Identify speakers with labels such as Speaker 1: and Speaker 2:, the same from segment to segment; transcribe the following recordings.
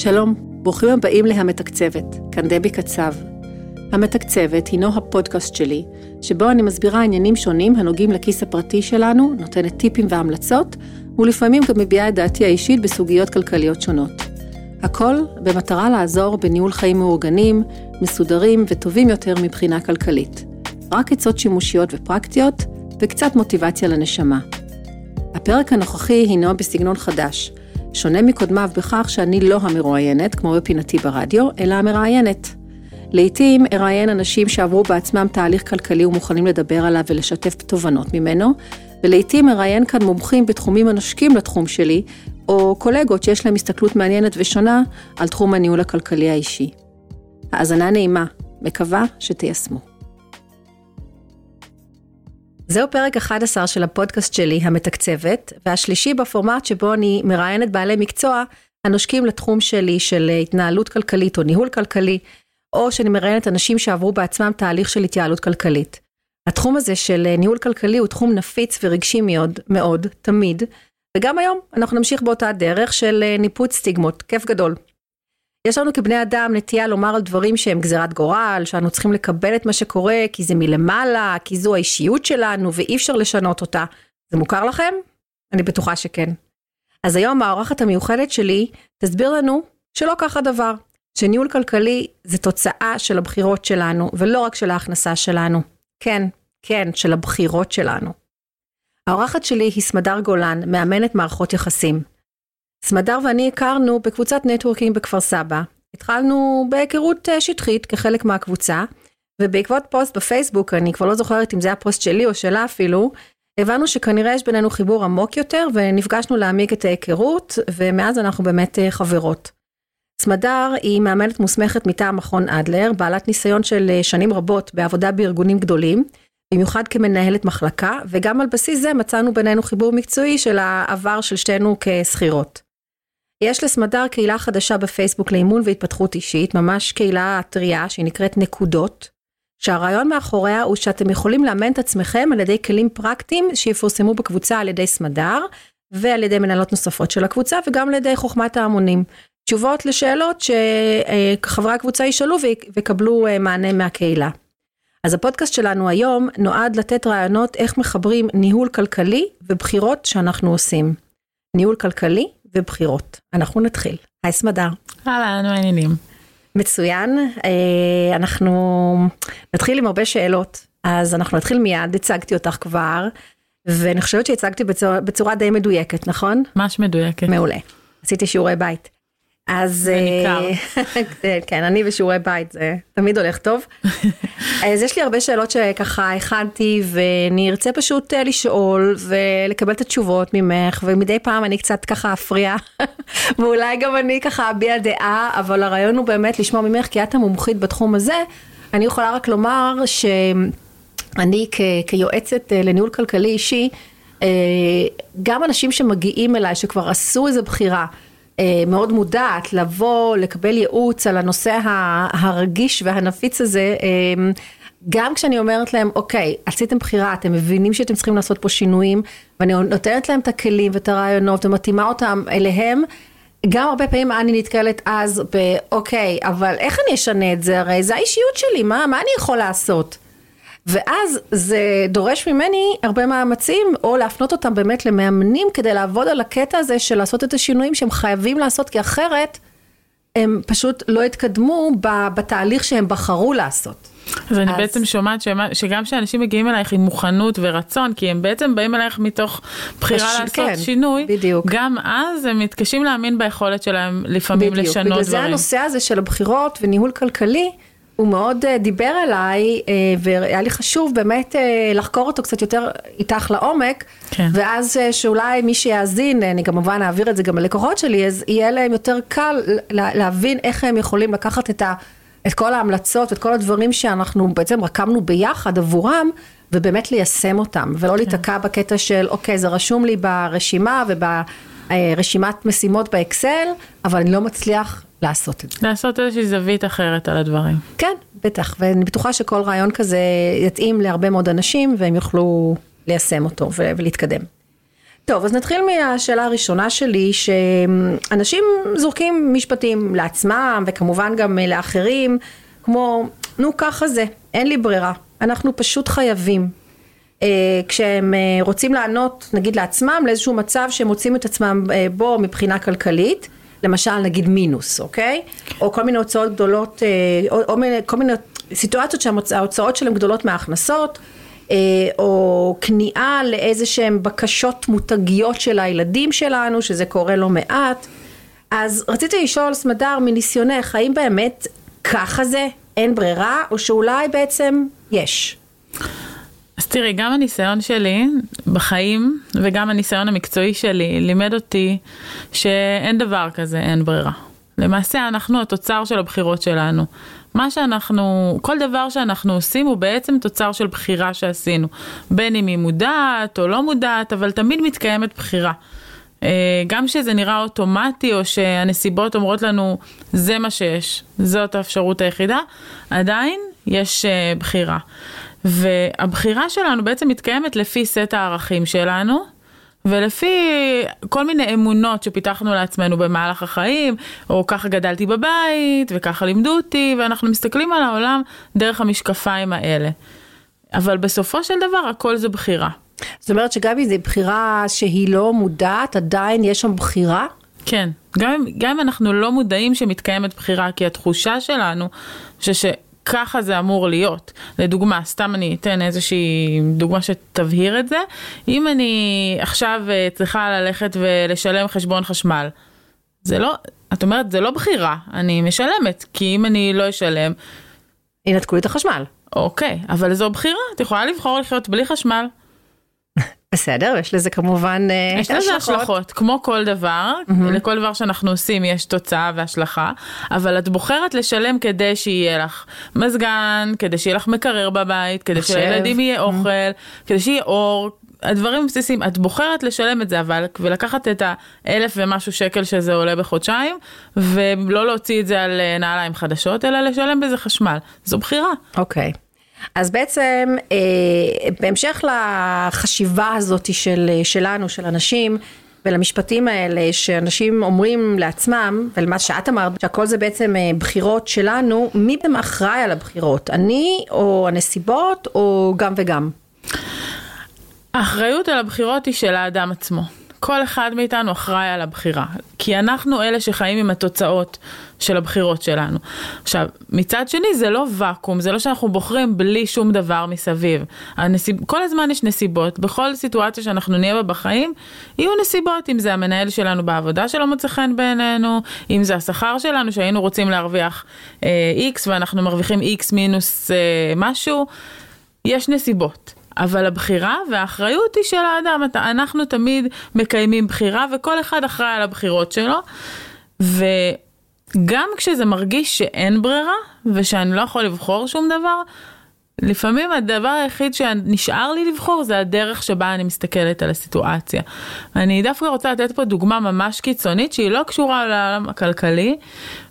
Speaker 1: שלום, ברוכים הבאים ל"המתקצבת", כאן דבי קצב. המתקצבת הינו הפודקאסט שלי, שבו אני מסבירה עניינים שונים הנוגעים לכיס הפרטי שלנו, נותנת טיפים והמלצות, ולפעמים גם מביעה את דעתי האישית בסוגיות כלכליות שונות. הכל במטרה לעזור בניהול חיים מאורגנים, מסודרים וטובים יותר מבחינה כלכלית. רק עצות שימושיות ופרקטיות, וקצת מוטיבציה לנשמה. הפרק הנוכחי הינו בסגנון חדש, שונה מקודמיו בכך שאני לא המרואיינת, כמו בפינתי ברדיו, אלא המראיינת. לעתים אראיין אנשים שעברו בעצמם תהליך כלכלי ומוכנים לדבר עליו ולשתף תובנות ממנו, ולעתים אראיין כאן מומחים בתחומים הנושקים לתחום שלי, או קולגות שיש להם הסתכלות מעניינת ושונה על תחום הניהול הכלכלי האישי. האזנה נעימה, מקווה שתיישמו. זהו פרק 11 של הפודקאסט שלי, המתקצבת, והשלישי בפורמט שבו אני מראיינת בעלי מקצוע הנושקים לתחום שלי של התנהלות כלכלית או ניהול כלכלי, או שאני מראיינת אנשים שעברו בעצמם תהליך של התייעלות כלכלית. התחום הזה של ניהול כלכלי הוא תחום נפיץ ורגשי מאוד, מאוד, תמיד, וגם היום אנחנו נמשיך באותה דרך של ניפוץ סטיגמות, כיף גדול. יש לנו כבני אדם נטייה לומר על דברים שהם גזירת גורל, שאנו צריכים לקבל את מה שקורה כי זה מלמעלה, כי זו האישיות שלנו ואי אפשר לשנות אותה. זה מוכר לכם? אני בטוחה שכן. אז היום האורחת המיוחדת שלי תסביר לנו שלא כך הדבר, שניהול כלכלי זה תוצאה של הבחירות שלנו, ולא רק של ההכנסה שלנו. כן, כן, של הבחירות שלנו. האורחת שלי היא סמדר גולן, מאמנת מערכות יחסים. סמדר ואני הכרנו בקבוצת נטוורקינג בכפר סבא. התחלנו בהיכרות אה, שטחית כחלק מהקבוצה, ובעקבות פוסט בפייסבוק, אני כבר לא זוכרת אם זה היה פוסט שלי או שלה אפילו, הבנו שכנראה יש בינינו חיבור עמוק יותר, ונפגשנו להעמיק את ההיכרות, ומאז אנחנו באמת אה, חברות. סמדר היא מאמנת מוסמכת מטעם מכון אדלר, בעלת ניסיון של אה, שנים רבות בעבודה בארגונים גדולים, במיוחד כמנהלת מחלקה, וגם על בסיס זה מצאנו בינינו חיבור מקצועי של העבר של שתינו כשכירות. יש לסמדר קהילה חדשה בפייסבוק לאימון והתפתחות אישית, ממש קהילה טריה שהיא נקראת נקודות, שהרעיון מאחוריה הוא שאתם יכולים לאמן את עצמכם על ידי כלים פרקטיים שיפורסמו בקבוצה על ידי סמדר ועל ידי מנהלות נוספות של הקבוצה וגם על ידי חוכמת ההמונים. תשובות לשאלות שחברי הקבוצה ישאלו ויקבלו אה, מענה מהקהילה. אז הפודקאסט שלנו היום נועד לתת רעיונות איך מחברים ניהול כלכלי ובחירות שאנחנו עושים. ניהול כלכלי ובחירות. אנחנו נתחיל. היי סמדר.
Speaker 2: אהלן, מה העניינים?
Speaker 1: מצוין. אה, אנחנו נתחיל עם הרבה שאלות, אז אנחנו נתחיל מיד, הצגתי אותך כבר, ואני חושבת שהצגתי בצורה, בצורה די מדויקת, נכון?
Speaker 2: ממש מדויקת.
Speaker 1: מעולה. עשיתי שיעורי בית. אז
Speaker 2: זה ניכר.
Speaker 1: אה, כן, אני ושיעורי בית, זה תמיד הולך טוב. אז יש לי הרבה שאלות שככה הכנתי, ואני ארצה פשוט אה, לשאול ולקבל את התשובות ממך, ומדי פעם אני קצת ככה אפריע, ואולי גם אני ככה אביע דעה, אבל הרעיון הוא באמת לשמוע ממך, כי את המומחית בתחום הזה. אני יכולה רק לומר שאני כ- כיועצת אה, לניהול כלכלי אישי, גם אנשים שמגיעים אליי, שכבר עשו איזו בחירה, מאוד מודעת לבוא, לקבל ייעוץ על הנושא הרגיש והנפיץ הזה, גם כשאני אומרת להם, אוקיי, עשיתם בחירה, אתם מבינים שאתם צריכים לעשות פה שינויים, ואני נותנת להם את הכלים ואת הרעיונות ומתאימה אותם אליהם, גם הרבה פעמים אני נתקלת אז באוקיי, אבל איך אני אשנה את זה? הרי זה האישיות שלי, מה, מה אני יכול לעשות? ואז זה דורש ממני הרבה מאמצים, או להפנות אותם באמת למאמנים כדי לעבוד על הקטע הזה של לעשות את השינויים שהם חייבים לעשות, כי אחרת הם פשוט לא התקדמו בתהליך שהם בחרו לעשות.
Speaker 2: אז אני בעצם שומעת שגם כשאנשים מגיעים אלייך עם מוכנות ורצון, כי הם בעצם באים אלייך מתוך בחירה לעשות
Speaker 1: כן,
Speaker 2: שינוי,
Speaker 1: בדיוק.
Speaker 2: גם אז הם מתקשים להאמין ביכולת שלהם לפעמים
Speaker 1: בדיוק.
Speaker 2: לשנות
Speaker 1: בגלל
Speaker 2: דברים.
Speaker 1: זה הנושא הזה של הבחירות וניהול כלכלי, הוא מאוד uh, דיבר אליי, uh, והיה לי חשוב באמת uh, לחקור אותו קצת יותר איתך לעומק,
Speaker 2: כן.
Speaker 1: ואז שאולי מי שיאזין, אני כמובן אעביר את זה גם ללקוחות שלי, אז יהיה להם יותר קל לה, להבין איך הם יכולים לקחת את, ה, את כל ההמלצות, את כל הדברים שאנחנו בעצם רקמנו ביחד עבורם, ובאמת ליישם אותם, ולא כן. להיתקע בקטע של, אוקיי, זה רשום לי ברשימה וברשימת משימות באקסל, אבל אני לא מצליח לעשות את זה.
Speaker 2: לעשות איזושהי זווית אחרת על הדברים.
Speaker 1: כן, בטח, ואני בטוחה שכל רעיון כזה יתאים להרבה מאוד אנשים והם יוכלו ליישם אותו ולהתקדם. טוב, אז נתחיל מהשאלה הראשונה שלי, שאנשים זורקים משפטים לעצמם וכמובן גם לאחרים, כמו, נו ככה זה, אין לי ברירה, אנחנו פשוט חייבים. אה, כשהם אה, רוצים לענות, נגיד לעצמם, לאיזשהו מצב שהם מוצאים את עצמם אה, בו מבחינה כלכלית, למשל נגיד מינוס, אוקיי? או כל מיני הוצאות גדולות, או, או כל מיני סיטואציות שההוצאות שלהם גדולות מההכנסות. או כניעה לאיזה שהם בקשות מותגיות של הילדים שלנו, שזה קורה לא מעט. אז רציתי לשאול, סמדר, מניסיונך, האם באמת ככה זה, אין ברירה, או שאולי בעצם יש?
Speaker 2: אז תראי, גם הניסיון שלי בחיים וגם הניסיון המקצועי שלי לימד אותי שאין דבר כזה, אין ברירה. למעשה אנחנו התוצר של הבחירות שלנו. מה שאנחנו, כל דבר שאנחנו עושים הוא בעצם תוצר של בחירה שעשינו. בין אם היא מודעת או לא מודעת, אבל תמיד מתקיימת בחירה. אה, גם כשזה נראה אוטומטי או שהנסיבות אומרות לנו זה מה שיש, זאת האפשרות היחידה, עדיין יש אה, בחירה. והבחירה שלנו בעצם מתקיימת לפי סט הערכים שלנו. ולפי כל מיני אמונות שפיתחנו לעצמנו במהלך החיים, או ככה גדלתי בבית, וככה לימדו אותי, ואנחנו מסתכלים על העולם דרך המשקפיים האלה. אבל בסופו של דבר הכל זה בחירה.
Speaker 1: זאת אומרת אם זו בחירה שהיא לא מודעת, עדיין יש שם בחירה?
Speaker 2: כן, גם, גם אם אנחנו לא מודעים שמתקיימת בחירה, כי התחושה שלנו, ש... ככה זה אמור להיות. לדוגמה, סתם אני אתן איזושהי דוגמה שתבהיר את זה. אם אני עכשיו אה, צריכה ללכת ולשלם חשבון חשמל, זה לא, את אומרת, זה לא בחירה, אני משלמת, כי אם אני לא אשלם...
Speaker 1: ינתקו לי את החשמל.
Speaker 2: אוקיי, אבל זו בחירה, את יכולה לבחור לחיות בלי חשמל.
Speaker 1: בסדר, יש לזה כמובן
Speaker 2: אה, יש לזה השלכות, כמו כל דבר, mm-hmm. לכל דבר שאנחנו עושים יש תוצאה והשלכה, אבל את בוחרת לשלם כדי שיהיה לך מזגן, כדי שיהיה לך מקרר בבית, כדי שלילדים יהיה אוכל, mm-hmm. כדי שיהיה אור, הדברים הבסיסיים, את בוחרת לשלם את זה, אבל ולקחת את האלף ומשהו שקל שזה עולה בחודשיים, ולא להוציא את זה על אה, נעליים חדשות, אלא לשלם בזה חשמל, זו בחירה.
Speaker 1: אוקיי. Okay. אז בעצם אה, בהמשך לחשיבה הזאת של, שלנו, של אנשים, ולמשפטים האלה שאנשים אומרים לעצמם, ולמה שאת אמרת, שהכל זה בעצם אה, בחירות שלנו, מי בעצם אחראי על הבחירות? אני או הנסיבות או גם וגם?
Speaker 2: האחריות על הבחירות היא של האדם עצמו. כל אחד מאיתנו אחראי על הבחירה, כי אנחנו אלה שחיים עם התוצאות של הבחירות שלנו. עכשיו, מצד שני זה לא ואקום, זה לא שאנחנו בוחרים בלי שום דבר מסביב. הנסיב... כל הזמן יש נסיבות, בכל סיטואציה שאנחנו נהיה בה בחיים, יהיו נסיבות, אם זה המנהל שלנו בעבודה שלא מוצא חן בעינינו, אם זה השכר שלנו שהיינו רוצים להרוויח אה, X ואנחנו מרוויחים X מינוס אה, משהו, יש נסיבות. אבל הבחירה והאחריות היא של האדם, אנחנו תמיד מקיימים בחירה וכל אחד אחראי על הבחירות שלו. וגם כשזה מרגיש שאין ברירה ושאני לא יכול לבחור שום דבר, לפעמים הדבר היחיד שנשאר לי לבחור זה הדרך שבה אני מסתכלת על הסיטואציה. אני דווקא רוצה לתת פה דוגמה ממש קיצונית שהיא לא קשורה לעולם הכלכלי,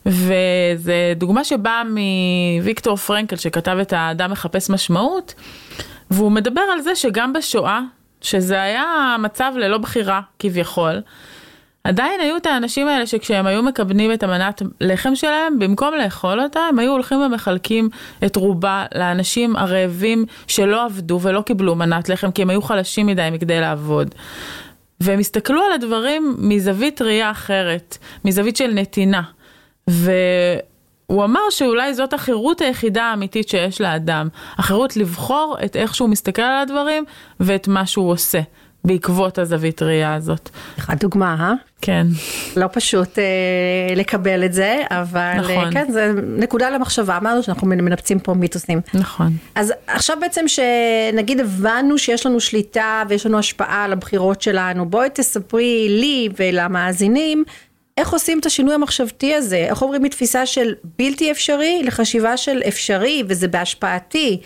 Speaker 2: וזו דוגמה שבאה מוויקטור פרנקל שכתב את האדם מחפש משמעות. והוא מדבר על זה שגם בשואה, שזה היה מצב ללא בחירה כביכול, עדיין היו את האנשים האלה שכשהם היו מקבלים את המנת לחם שלהם, במקום לאכול אותה, הם היו הולכים ומחלקים את רובה לאנשים הרעבים שלא עבדו ולא קיבלו מנת לחם, כי הם היו חלשים מדי מכדי לעבוד. והם הסתכלו על הדברים מזווית ראייה אחרת, מזווית של נתינה. ו... הוא אמר שאולי זאת החירות היחידה האמיתית שיש לאדם, החירות לבחור את איך שהוא מסתכל על הדברים ואת מה שהוא עושה. בעקבות הזווית ראייה הזאת.
Speaker 1: אחת דוגמה, אה?
Speaker 2: כן.
Speaker 1: לא פשוט אה, לקבל את זה, אבל אה, נכון. כן, זה נקודה למחשבה, אמרנו שאנחנו מנפצים פה מיתוסים.
Speaker 2: נכון.
Speaker 1: אז עכשיו בעצם שנגיד הבנו שיש לנו שליטה ויש לנו השפעה על הבחירות שלנו, בואי תספרי לי ולמאזינים. איך עושים את השינוי המחשבתי הזה? איך עוברים מתפיסה של בלתי אפשרי לחשיבה של אפשרי וזה בהשפעתי?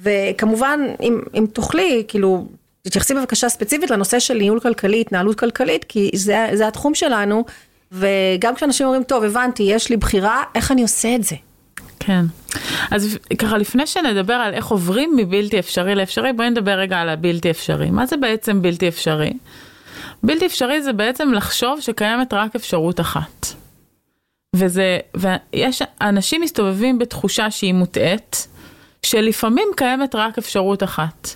Speaker 1: וכמובן, אם, אם תוכלי, כאילו, תתייחסי בבקשה ספציפית לנושא של ניהול כלכלי, התנהלות כלכלית, כי זה, זה התחום שלנו, וגם כשאנשים אומרים, טוב, הבנתי, יש לי בחירה, איך אני עושה את זה?
Speaker 2: כן. אז ככה, לפני שנדבר על איך עוברים מבלתי אפשרי לאפשרי, בואי נדבר רגע על הבלתי אפשרי. מה זה בעצם בלתי אפשרי? בלתי אפשרי זה בעצם לחשוב שקיימת רק אפשרות אחת. וזה, ויש, אנשים מסתובבים בתחושה שהיא מוטעית, שלפעמים קיימת רק אפשרות אחת.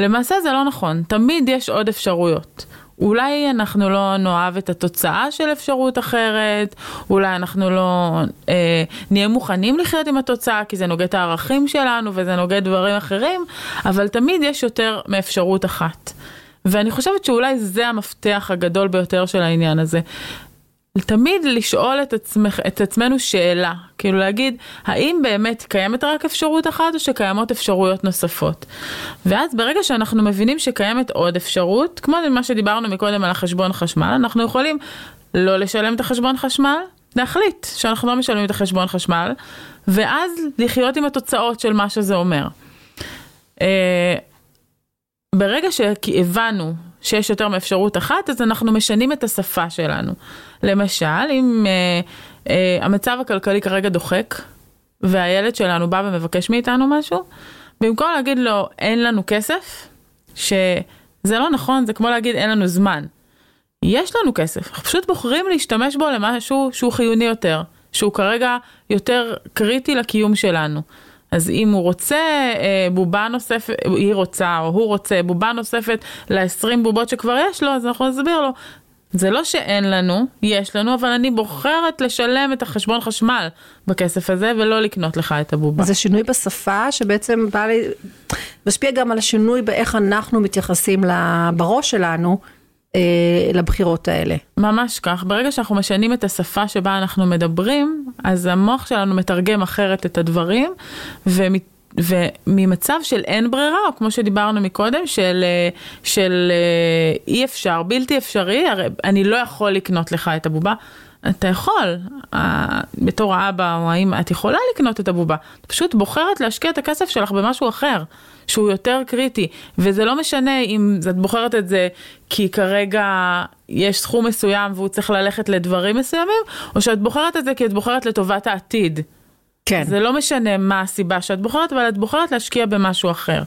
Speaker 2: למעשה זה לא נכון, תמיד יש עוד אפשרויות. אולי אנחנו לא נאהב את התוצאה של אפשרות אחרת, אולי אנחנו לא אה, נהיה מוכנים לחיות עם התוצאה כי זה נוגד את הערכים שלנו וזה נוגד דברים אחרים, אבל תמיד יש יותר מאפשרות אחת. ואני חושבת שאולי זה המפתח הגדול ביותר של העניין הזה. תמיד לשאול את, עצמך, את עצמנו שאלה, כאילו להגיד, האם באמת קיימת רק אפשרות אחת או שקיימות אפשרויות נוספות? ואז ברגע שאנחנו מבינים שקיימת עוד אפשרות, כמו מה שדיברנו מקודם על החשבון חשמל, אנחנו יכולים לא לשלם את החשבון חשמל, להחליט שאנחנו לא משלמים את החשבון חשמל, ואז לחיות עם התוצאות של מה שזה אומר. אה, ברגע שהבנו שיש יותר מאפשרות אחת, אז אנחנו משנים את השפה שלנו. למשל, אם אה, אה, המצב הכלכלי כרגע דוחק, והילד שלנו בא ומבקש מאיתנו משהו, במקום להגיד לו אין לנו כסף, שזה לא נכון, זה כמו להגיד אין לנו זמן. יש לנו כסף, אנחנו פשוט בוחרים להשתמש בו למשהו שהוא חיוני יותר, שהוא כרגע יותר קריטי לקיום שלנו. אז אם הוא רוצה אה, בובה נוספת, היא רוצה או הוא רוצה בובה נוספת ל-20 בובות שכבר יש לו, אז אנחנו נסביר לו. זה לא שאין לנו, יש לנו, אבל אני בוחרת לשלם את החשבון חשמל בכסף הזה ולא לקנות לך את הבובה.
Speaker 1: זה שינוי בשפה שבעצם בא לי, משפיע גם על השינוי באיך אנחנו מתייחסים בראש שלנו. אה, לבחירות האלה.
Speaker 2: ממש כך, ברגע שאנחנו משנים את השפה שבה אנחנו מדברים, אז המוח שלנו מתרגם אחרת את הדברים, ומת... וממצב של אין ברירה, או כמו שדיברנו מקודם, של, אה, של אה, אי אפשר, בלתי אפשרי, הרי אני לא יכול לקנות לך את הבובה. אתה יכול, בתור האבא או האמא, את יכולה לקנות את הבובה. את פשוט בוחרת להשקיע את הכסף שלך במשהו אחר. שהוא יותר קריטי, וזה לא משנה אם את בוחרת את זה כי כרגע יש סכום מסוים והוא צריך ללכת לדברים מסוימים, או שאת בוחרת את זה כי את בוחרת לטובת העתיד. כן. זה לא משנה מה הסיבה שאת בוחרת, אבל את בוחרת להשקיע במשהו אחר.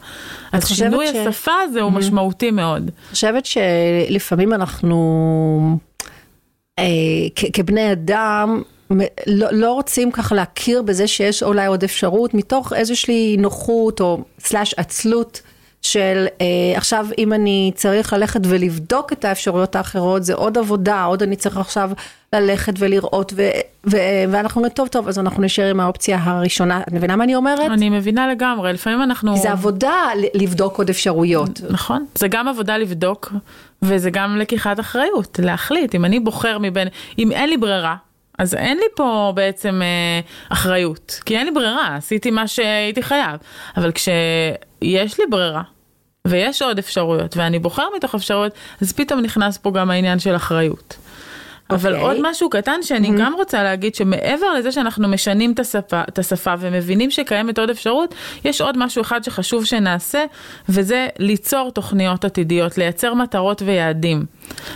Speaker 2: אז שינוי ש... השפה הזה הוא mm-hmm. משמעותי מאוד.
Speaker 1: אני חושבת שלפעמים אנחנו, אה, כבני אדם, לא, לא רוצים ככה להכיר בזה שיש אולי עוד אפשרות מתוך איזושהי נוחות או סלאש עצלות של אה, עכשיו אם אני צריך ללכת ולבדוק את האפשרויות האחרות זה עוד עבודה, עוד אני צריך עכשיו ללכת ולראות ואנחנו אומרים טוב טוב אז אנחנו נשאר עם האופציה הראשונה, את מבינה מה אני אומרת?
Speaker 2: אני מבינה לגמרי, לפעמים אנחנו...
Speaker 1: זה עבודה לבדוק עוד אפשרויות.
Speaker 2: נכון, זה גם עבודה לבדוק וזה גם לקיחת אחריות, להחליט אם אני בוחר מבין, אם אין לי ברירה. אז אין לי פה בעצם אה, אחריות, כי אין לי ברירה, עשיתי מה שהייתי חייב. אבל כשיש לי ברירה, ויש עוד אפשרויות, ואני בוחר מתוך אפשרויות, אז פתאום נכנס פה גם העניין של אחריות. Okay. אבל אוקיי. עוד משהו קטן שאני mm-hmm. גם רוצה להגיד שמעבר לזה שאנחנו משנים את השפה, את השפה ומבינים שקיימת עוד אפשרות, יש עוד משהו אחד שחשוב שנעשה וזה ליצור תוכניות עתידיות, לייצר מטרות ויעדים.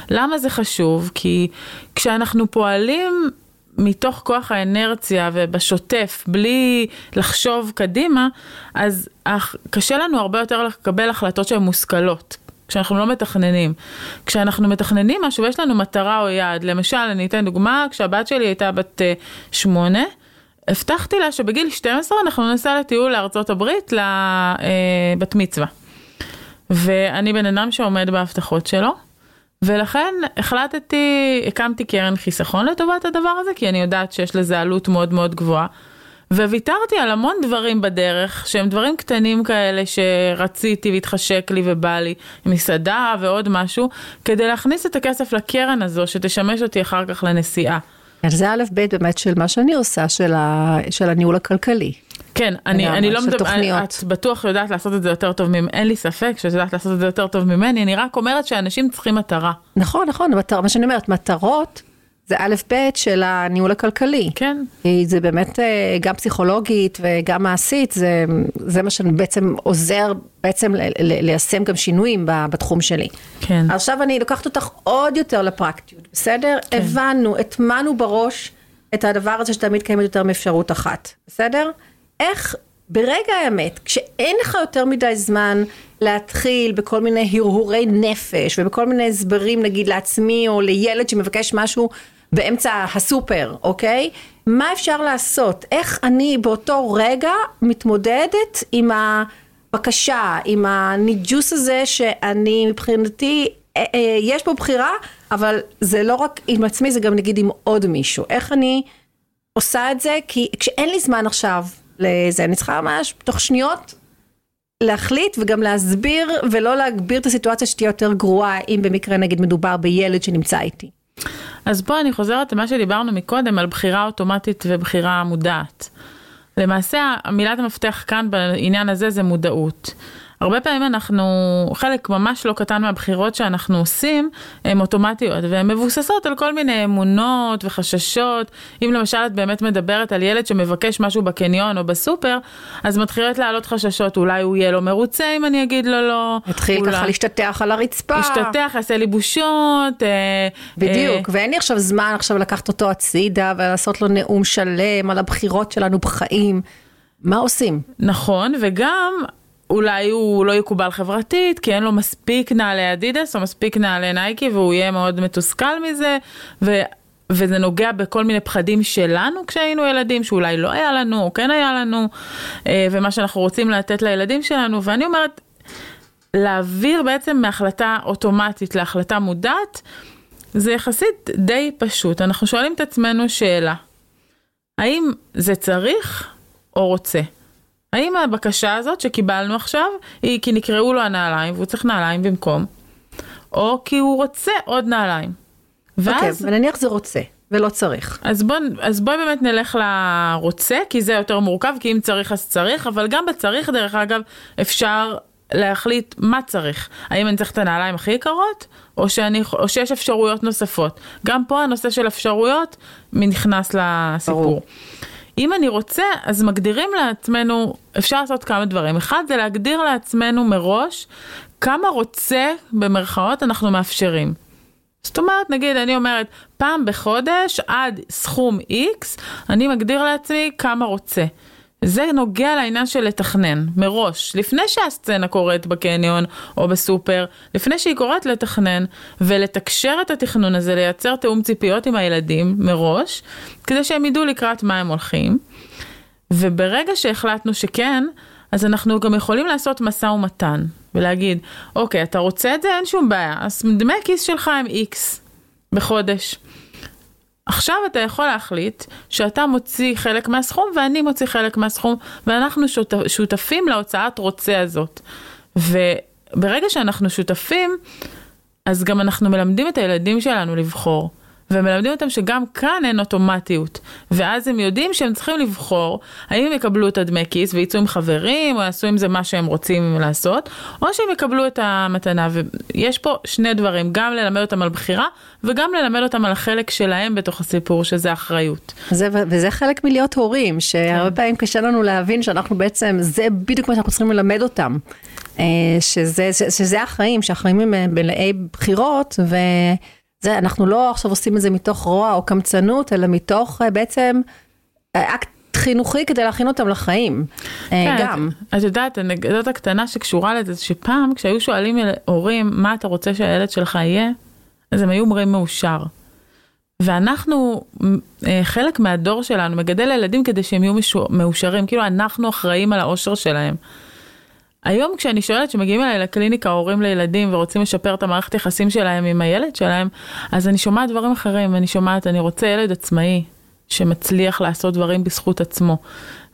Speaker 2: למה זה חשוב? כי כשאנחנו פועלים מתוך כוח האנרציה ובשוטף, בלי לחשוב קדימה, אז קשה לנו הרבה יותר לקבל החלטות שהן מושכלות. כשאנחנו לא מתכננים. כשאנחנו מתכננים משהו ויש לנו מטרה או יעד, למשל, אני אתן דוגמה, כשהבת שלי הייתה בת אה, שמונה, הבטחתי לה שבגיל 12 אנחנו נסע לטיול לארצות הברית לבת אה, מצווה. ואני בן אדם שעומד בהבטחות שלו. ולכן החלטתי, הקמתי קרן חיסכון לטובת הדבר הזה, כי אני יודעת שיש לזה עלות מאוד מאוד גבוהה. וויתרתי על המון דברים בדרך, שהם דברים קטנים כאלה שרציתי והתחשק לי ובא לי, מסעדה ועוד משהו, כדי להכניס את הכסף לקרן הזו, שתשמש אותי אחר כך לנסיעה.
Speaker 1: זה א' ב' באמת של מה שאני עושה, של, ה, של הניהול הכלכלי.
Speaker 2: כן, אני, אני לא מדברת, את בטוח יודעת לעשות את זה יותר טוב ממני, אין לי ספק שאת יודעת לעשות את זה יותר טוב ממני, אני רק אומרת שאנשים צריכים מטרה.
Speaker 1: נכון, נכון, מטר, מה שאני אומרת, מטרות זה א' ב' של הניהול הכלכלי.
Speaker 2: כן.
Speaker 1: זה באמת אה, גם פסיכולוגית וגם מעשית, זה, זה מה שבעצם עוזר בעצם ליישם גם שינויים בתחום שלי.
Speaker 2: כן.
Speaker 1: עכשיו אני לוקחת אותך עוד יותר לפרקטיות, בסדר? כן. הבנו, הטמענו בראש את הדבר הזה שתמיד קיימת יותר מאפשרות אחת, בסדר? איך ברגע האמת, כשאין לך יותר מדי זמן להתחיל בכל מיני הרהורי נפש ובכל מיני הסברים נגיד לעצמי או לילד שמבקש משהו באמצע הסופר, אוקיי? מה אפשר לעשות? איך אני באותו רגע מתמודדת עם הבקשה, עם הניג'וס הזה שאני מבחינתי, אה, אה, יש פה בחירה, אבל זה לא רק עם עצמי, זה גם נגיד עם עוד מישהו. איך אני עושה את זה? כי כשאין לי זמן עכשיו לזה, אני צריכה ממש תוך שניות להחליט וגם להסביר ולא להגביר את הסיטואציה שתהיה יותר גרועה אם במקרה נגיד מדובר בילד שנמצא איתי.
Speaker 2: אז פה אני חוזרת למה שדיברנו מקודם על בחירה אוטומטית ובחירה מודעת. למעשה מילת המפתח כאן בעניין הזה זה מודעות. הרבה פעמים אנחנו, חלק ממש לא קטן מהבחירות שאנחנו עושים, הן אוטומטיות והן מבוססות על כל מיני אמונות וחששות. אם למשל את באמת מדברת על ילד שמבקש משהו בקניון או בסופר, אז מתחילות לעלות חששות, אולי הוא יהיה לו מרוצה אם אני אגיד לו לא.
Speaker 1: התחיל
Speaker 2: אולי...
Speaker 1: ככה להשתטח על הרצפה.
Speaker 2: להשתטח, יעשה לי בושות. אה,
Speaker 1: בדיוק, אה... ואין לי עכשיו זמן עכשיו לקחת אותו הצידה ולעשות לו נאום שלם על הבחירות שלנו בחיים. מה עושים?
Speaker 2: נכון, וגם אולי הוא לא יקובל חברתית, כי אין לו מספיק נעלי אדידס או מספיק נעלי נייקי והוא יהיה מאוד מתוסכל מזה, ו... וזה נוגע בכל מיני פחדים שלנו כשהיינו ילדים, שאולי לא היה לנו או כן היה לנו, אה, ומה שאנחנו רוצים לתת לילדים שלנו, ואני אומרת, להעביר בעצם מהחלטה אוטומטית להחלטה מודעת, זה יחסית די פשוט. אנחנו שואלים את עצמנו שאלה, האם זה צריך או רוצה? האם הבקשה הזאת שקיבלנו עכשיו היא כי נקראו לו הנעליים והוא צריך נעליים במקום, או כי הוא רוצה עוד נעליים.
Speaker 1: ואז... אוקיי, okay, ונניח זה רוצה. ולא צריך.
Speaker 2: אז בואי אז בוא באמת נלך לרוצה, כי זה יותר מורכב, כי אם צריך אז צריך, אבל גם בצריך דרך אגב אפשר להחליט מה צריך. האם אני צריך את הנעליים הכי יקרות, או, שאני, או שיש אפשרויות נוספות. גם פה הנושא של אפשרויות נכנס לסיפור. ברור. אם אני רוצה, אז מגדירים לעצמנו, אפשר לעשות כמה דברים. אחד זה להגדיר לעצמנו מראש כמה רוצה, במרכאות, אנחנו מאפשרים. זאת אומרת, נגיד, אני אומרת, פעם בחודש עד סכום X, אני מגדיר לעצמי כמה רוצה. זה נוגע לעניין של לתכנן מראש, לפני שהסצנה קורית בקניון או בסופר, לפני שהיא קורית לתכנן ולתקשר את התכנון הזה, לייצר תיאום ציפיות עם הילדים מראש, כדי שהם ידעו לקראת מה הם הולכים. וברגע שהחלטנו שכן, אז אנחנו גם יכולים לעשות משא ומתן ולהגיד, אוקיי, אתה רוצה את זה? אין שום בעיה, אז דמי הכיס שלך הם X בחודש. עכשיו אתה יכול להחליט שאתה מוציא חלק מהסכום ואני מוציא חלק מהסכום ואנחנו שותפ, שותפים להוצאת רוצה הזאת. וברגע שאנחנו שותפים, אז גם אנחנו מלמדים את הילדים שלנו לבחור. ומלמדים אותם שגם כאן אין אוטומטיות, ואז הם יודעים שהם צריכים לבחור האם הם יקבלו את הדמי כיס ויצאו עם חברים, או יעשו עם זה מה שהם רוצים לעשות, או שהם יקבלו את המתנה, ויש פה שני דברים, גם ללמד אותם על בחירה, וגם ללמד אותם על החלק שלהם בתוך הסיפור, שזה אחריות.
Speaker 1: זה, וזה חלק מלהיות הורים, שהרבה כן. פעמים קשה לנו להבין שאנחנו בעצם, זה בדיוק מה שאנחנו צריכים ללמד אותם. אה, שזה, שזה החיים, שהחיים הם מלאי בחירות, ו... זה, אנחנו לא עכשיו עושים את זה מתוך רוע או קמצנות, אלא מתוך אה, בעצם אה, אקט חינוכי כדי להכין אותם לחיים, אה, כן, גם.
Speaker 2: את, את יודעת, הנקודות הקטנה שקשורה לזה, שפעם כשהיו שואלים הורים מה אתה רוצה שהילד שלך יהיה, אז הם היו אומרים מאושר. ואנחנו, חלק מהדור שלנו מגדל ילדים כדי שהם יהיו מאושרים, כאילו אנחנו אחראים על האושר שלהם. היום כשאני שואלת שמגיעים אליי לקליניקה הורים לילדים ורוצים לשפר את המערכת יחסים שלהם עם הילד שלהם, אז אני שומעת דברים אחרים, אני שומעת, אני רוצה ילד עצמאי שמצליח לעשות דברים בזכות עצמו.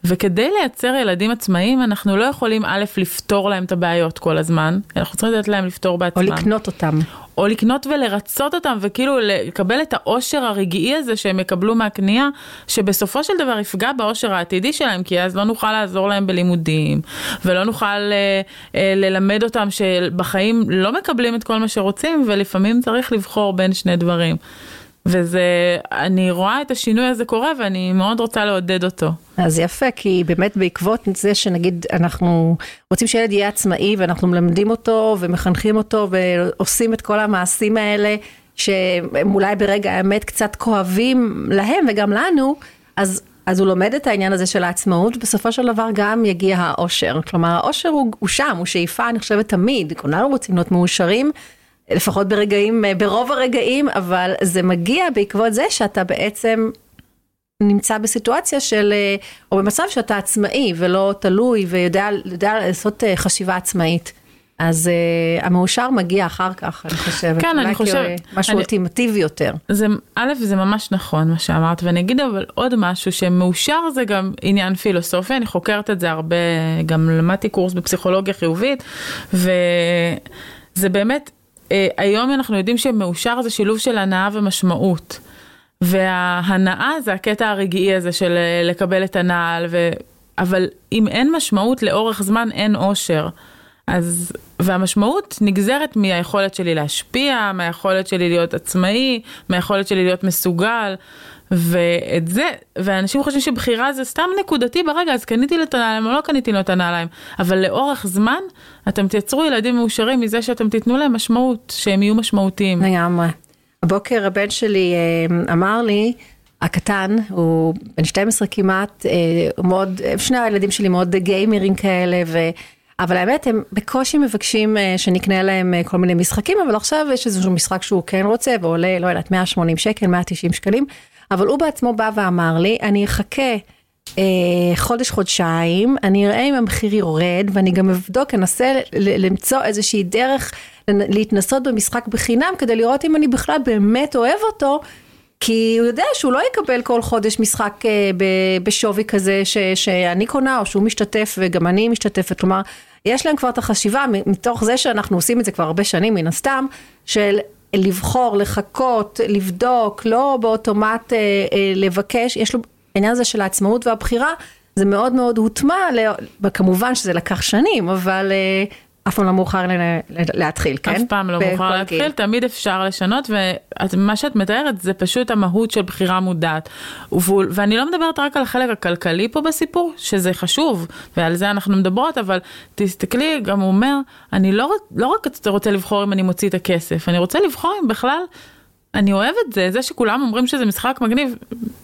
Speaker 2: וכדי לייצר ילדים עצמאיים אנחנו לא יכולים א' לפתור להם את הבעיות כל הזמן, אנחנו צריכים לתת להם לפתור בעצמם.
Speaker 1: או לקנות אותם.
Speaker 2: או לקנות ולרצות אותם וכאילו לקבל את האושר הרגעי הזה שהם יקבלו מהקנייה, שבסופו של דבר יפגע באושר העתידי שלהם, כי אז לא נוכל לעזור להם בלימודים, ולא נוכל אה, אה, ללמד אותם שבחיים לא מקבלים את כל מה שרוצים, ולפעמים צריך לבחור בין שני דברים. וזה, אני רואה את השינוי הזה קורה ואני מאוד רוצה לעודד אותו.
Speaker 1: אז יפה, כי באמת בעקבות זה שנגיד אנחנו רוצים שילד יהיה עצמאי ואנחנו מלמדים אותו ומחנכים אותו ועושים את כל המעשים האלה שהם אולי ברגע האמת קצת כואבים להם וגם לנו, אז אז הוא לומד את העניין הזה של העצמאות, בסופו של דבר גם יגיע האושר. כלומר, האושר הוא, הוא שם, הוא שאיפה, אני חושבת, תמיד. כולנו רוצים להיות מאושרים, לפחות ברגעים, ברוב הרגעים, אבל זה מגיע בעקבות זה שאתה בעצם נמצא בסיטואציה של, או במצב שאתה עצמאי ולא תלוי ויודע לעשות חשיבה עצמאית. אז uh, המאושר מגיע אחר כך, אני חושבת.
Speaker 2: כן, אני חושבת.
Speaker 1: משהו אני, אולטימטיבי יותר.
Speaker 2: זה, א', זה ממש נכון מה שאמרת, ואני אגיד אבל עוד משהו, שמאושר זה גם עניין פילוסופי, אני חוקרת את זה הרבה, גם למדתי קורס בפסיכולוגיה חיובית, וזה באמת, אה, היום אנחנו יודעים שמאושר זה שילוב של הנאה ומשמעות. וההנאה זה הקטע הרגעי הזה של אה, לקבל את הנעל, ו... אבל אם אין משמעות לאורך זמן אין אושר. אז, והמשמעות נגזרת מהיכולת שלי להשפיע, מהיכולת שלי להיות עצמאי, מהיכולת שלי להיות מסוגל, ואת זה, ואנשים חושבים שבחירה זה סתם נקודתי ברגע, אז קניתי לו את הנעליים או לא קניתי לו את הנעליים, אבל לאורך זמן אתם תייצרו ילדים מאושרים מזה שאתם תיתנו להם משמעות, שהם יהיו משמעותיים.
Speaker 1: לגמרי. הבוקר הבן שלי אה, אמר לי, הקטן, הוא בן 12 כמעט, אה, מאוד, שני הילדים שלי מאוד גיימרים כאלה, ו... אבל האמת, הם בקושי מבקשים uh, שנקנה להם כל מיני משחקים, אבל עכשיו יש איזשהו משחק שהוא כן רוצה, ועולה, לא יודעת, 180 שקל, 190 שקלים, אבל הוא בעצמו בא ואמר לי, אני אחכה uh, חודש-חודשיים, אני אראה אם המחיר יורד, ואני גם אבדוק, אנסה למצוא איזושהי דרך להתנסות במשחק בחינם, כדי לראות אם אני בכלל באמת אוהב אותו. כי הוא יודע שהוא לא יקבל כל חודש משחק uh, בשווי כזה ש, שאני קונה או שהוא משתתף וגם אני משתתפת, כלומר יש להם כבר את החשיבה מתוך זה שאנחנו עושים את זה כבר הרבה שנים מן הסתם, של לבחור, לחכות, לבדוק, לא באוטומט אה, אה, לבקש, יש לו העניין הזה של העצמאות והבחירה, זה מאוד מאוד הוטמע, כמובן שזה לקח שנים, אבל אה, אף פעם לא מאוחר להתחיל, כן?
Speaker 2: אף פעם לא מאוחר להתחיל, תמיד אפשר לשנות, ומה שאת מתארת זה פשוט המהות של בחירה מודעת. ואני לא מדברת רק על החלק הכלכלי פה בסיפור, שזה חשוב, ועל זה אנחנו מדברות, אבל תסתכלי, גם הוא אומר, אני לא, לא רק רוצה לבחור אם אני מוציא את הכסף, אני רוצה לבחור אם בכלל... אני אוהב את זה, זה שכולם אומרים שזה משחק מגניב,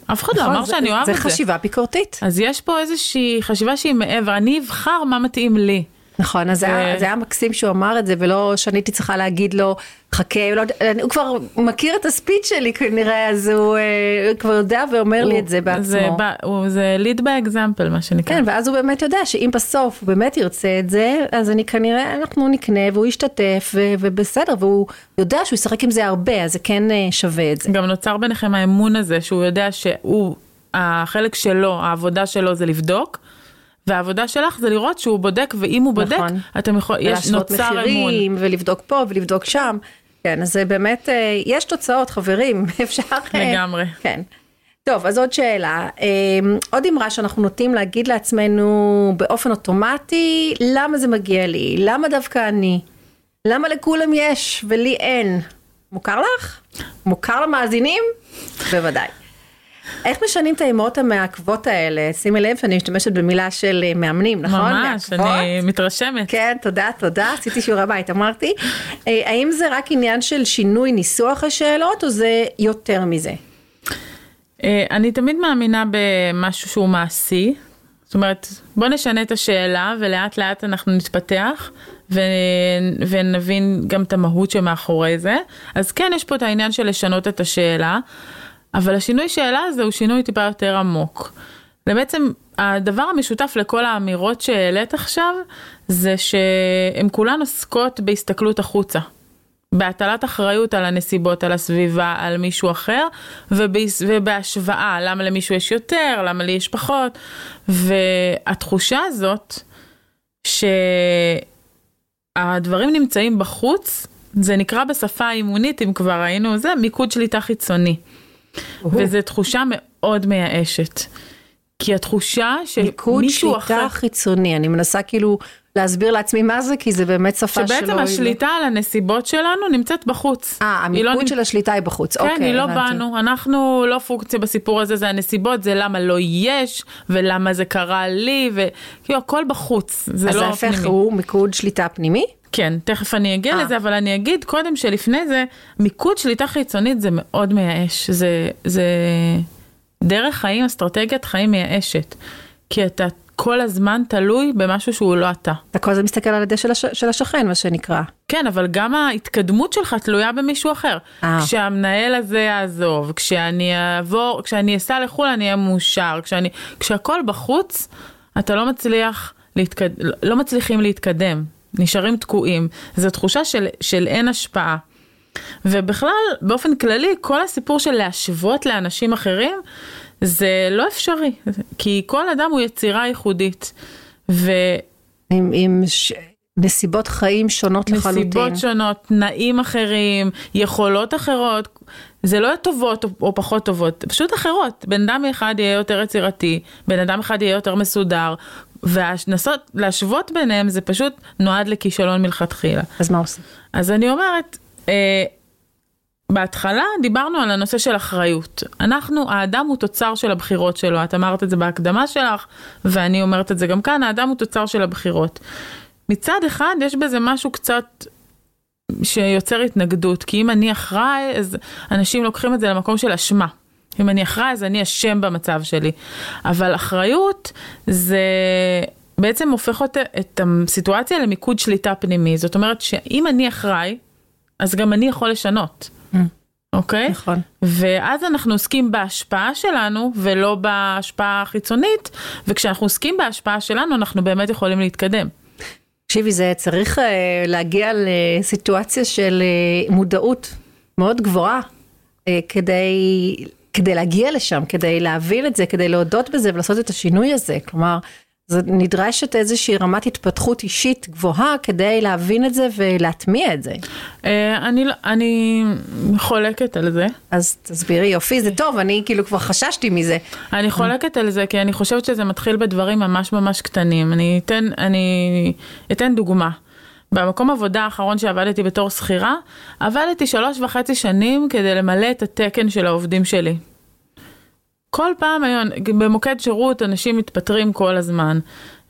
Speaker 2: אף אחד לא נכון, אמר שאני אוהב את זה.
Speaker 1: זה חשיבה ביקורתית.
Speaker 2: אז יש פה איזושהי חשיבה שהיא מעבר, אני אבחר מה מתאים לי.
Speaker 1: נכון, אז ו... זה היה מקסים שהוא אמר את זה, ולא שאני הייתי צריכה להגיד לו, חכה, לא, הוא כבר מכיר את הספיץ' שלי כנראה, אז הוא uh, כבר יודע ואומר הוא, לי את זה בעצמו.
Speaker 2: זה, הוא, זה lead by example, מה שנקרא.
Speaker 1: כן, ואז הוא באמת יודע שאם בסוף הוא באמת ירצה את זה, אז אני כנראה, אנחנו נקנה והוא ישתתף, ו, ובסדר, והוא יודע שהוא ישחק עם זה הרבה, אז זה כן uh, שווה את זה.
Speaker 2: גם נוצר ביניכם האמון הזה, שהוא יודע שהוא, החלק שלו, העבודה שלו זה לבדוק. והעבודה שלך זה לראות שהוא בודק, ואם הוא בודק, נכון. אתם יכולים, יש נוצר אמון. מחירים,
Speaker 1: ולבדוק פה ולבדוק שם. כן, אז זה באמת, אה, יש תוצאות, חברים, אפשר...
Speaker 2: אה, לגמרי.
Speaker 1: כן. טוב, אז עוד שאלה. אה, עוד אמרה שאנחנו נוטים להגיד לעצמנו באופן אוטומטי, למה זה מגיע לי? למה דווקא אני? למה לכולם יש ולי אין? מוכר לך? מוכר למאזינים? בוודאי. איך משנים את האימהות המעכבות האלה? שימי לב שאני משתמשת במילה של אה, מאמנים, נכון?
Speaker 2: ממש, מעכבות. אני מתרשמת.
Speaker 1: כן, תודה, תודה, עשיתי שיעורי בית, אמרתי. אה, האם זה רק עניין של שינוי ניסוח השאלות, או זה יותר מזה?
Speaker 2: אה, אני תמיד מאמינה במשהו שהוא מעשי. זאת אומרת, בוא נשנה את השאלה ולאט לאט אנחנו נתפתח ו... ונבין גם את המהות שמאחורי זה. אז כן, יש פה את העניין של לשנות את השאלה. אבל השינוי שאלה הזה הוא שינוי טיפה יותר עמוק. ובעצם הדבר המשותף לכל האמירות שהעלית עכשיו, זה שהן כולן עוסקות בהסתכלות החוצה. בהטלת אחריות על הנסיבות, על הסביבה, על מישהו אחר, ובהשוואה, למה למישהו יש יותר, למה לי יש פחות, והתחושה הזאת שהדברים נמצאים בחוץ, זה נקרא בשפה האימונית, אם כבר ראינו זה, מיקוד שליטה חיצוני. וזו תחושה מאוד מייאשת. כי התחושה שמישהו אחר...
Speaker 1: מיקוד שליטה חיצוני, אני מנסה כאילו להסביר לעצמי מה זה, כי זה באמת שפה
Speaker 2: שלא... שבעצם השליטה על הנסיבות שלנו נמצאת בחוץ.
Speaker 1: אה, המיקוד לא של השליטה היא בחוץ,
Speaker 2: כן,
Speaker 1: אוקיי.
Speaker 2: כן, היא לא באנו, אנחנו לא פונקציה בסיפור הזה, זה הנסיבות, זה למה לא יש, ולמה זה קרה לי, וכאילו הכל בחוץ, זה לא פנימי.
Speaker 1: אז ההפך הוא מיקוד שליטה פנימי?
Speaker 2: כן, תכף אני אגיע 아. אה. לזה, אבל אני אגיד קודם שלפני זה, מיקוד שליטה חיצונית זה מאוד מייאש, זה, זה, דרך חיים, אסטרטגיית חיים מייאשת. כי אתה כל הזמן תלוי במשהו שהוא לא אתה.
Speaker 1: אתה כל הזמן מסתכל על הדשא של, הש... של השכן, מה שנקרא.
Speaker 2: כן, אבל גם ההתקדמות שלך תלויה במישהו אחר.
Speaker 1: אה.
Speaker 2: כשהמנהל הזה יעזוב, כשאני אעבור, כשאני אסע לחו"ל אני אהיה מאושר, כשאני, כשהכל בחוץ, אתה לא מצליח להתקד... לא מצליחים להתקדם, נשארים תקועים. זו תחושה של, של אין השפעה. ובכלל, באופן כללי, כל הסיפור של להשוות לאנשים אחרים, זה לא אפשרי, כי כל אדם הוא יצירה ייחודית. ו...
Speaker 1: עם, עם ש... נסיבות חיים שונות לחלוטין.
Speaker 2: נסיבות שונות, תנאים אחרים, יכולות אחרות, זה לא טובות או פחות טובות, פשוט אחרות. בן אדם אחד יהיה יותר יצירתי, בן אדם אחד יהיה יותר מסודר, ולנסות להשוות ביניהם זה פשוט נועד לכישלון מלכתחילה.
Speaker 1: אז מה עושים?
Speaker 2: אז אני אומרת, אה, בהתחלה דיברנו על הנושא של אחריות. אנחנו, האדם הוא תוצר של הבחירות שלו, את אמרת את זה בהקדמה שלך, ואני אומרת את זה גם כאן, האדם הוא תוצר של הבחירות. מצד אחד יש בזה משהו קצת שיוצר התנגדות, כי אם אני אחראי, אז אנשים לוקחים את זה למקום של אשמה. אם אני אחראי, אז אני אשם במצב שלי. אבל אחריות זה בעצם הופך אותה, את הסיטואציה למיקוד שליטה פנימי. זאת אומרת שאם אני אחראי, אז גם אני יכול לשנות. אוקיי?
Speaker 1: נכון.
Speaker 2: ואז אנחנו עוסקים בהשפעה שלנו ולא בהשפעה החיצונית, וכשאנחנו עוסקים בהשפעה שלנו אנחנו באמת יכולים להתקדם.
Speaker 1: תקשיבי, זה צריך uh, להגיע לסיטואציה של uh, מודעות מאוד גבוהה uh, כדי, כדי להגיע לשם, כדי להבין את זה, כדי להודות בזה ולעשות את השינוי הזה. כלומר, זה נדרשת איזושהי רמת התפתחות אישית גבוהה כדי להבין את זה ולהטמיע את זה.
Speaker 2: אני, לא, אני חולקת על זה.
Speaker 1: אז תסבירי, יופי, זה טוב, אני כאילו כבר חששתי מזה.
Speaker 2: אני חולקת על זה כי אני חושבת שזה מתחיל בדברים ממש ממש קטנים. אני אתן, אני אתן דוגמה. במקום עבודה האחרון שעבדתי בתור שכירה, עבדתי שלוש וחצי שנים כדי למלא את התקן של העובדים שלי. כל פעם היום, במוקד שירות אנשים מתפטרים כל הזמן.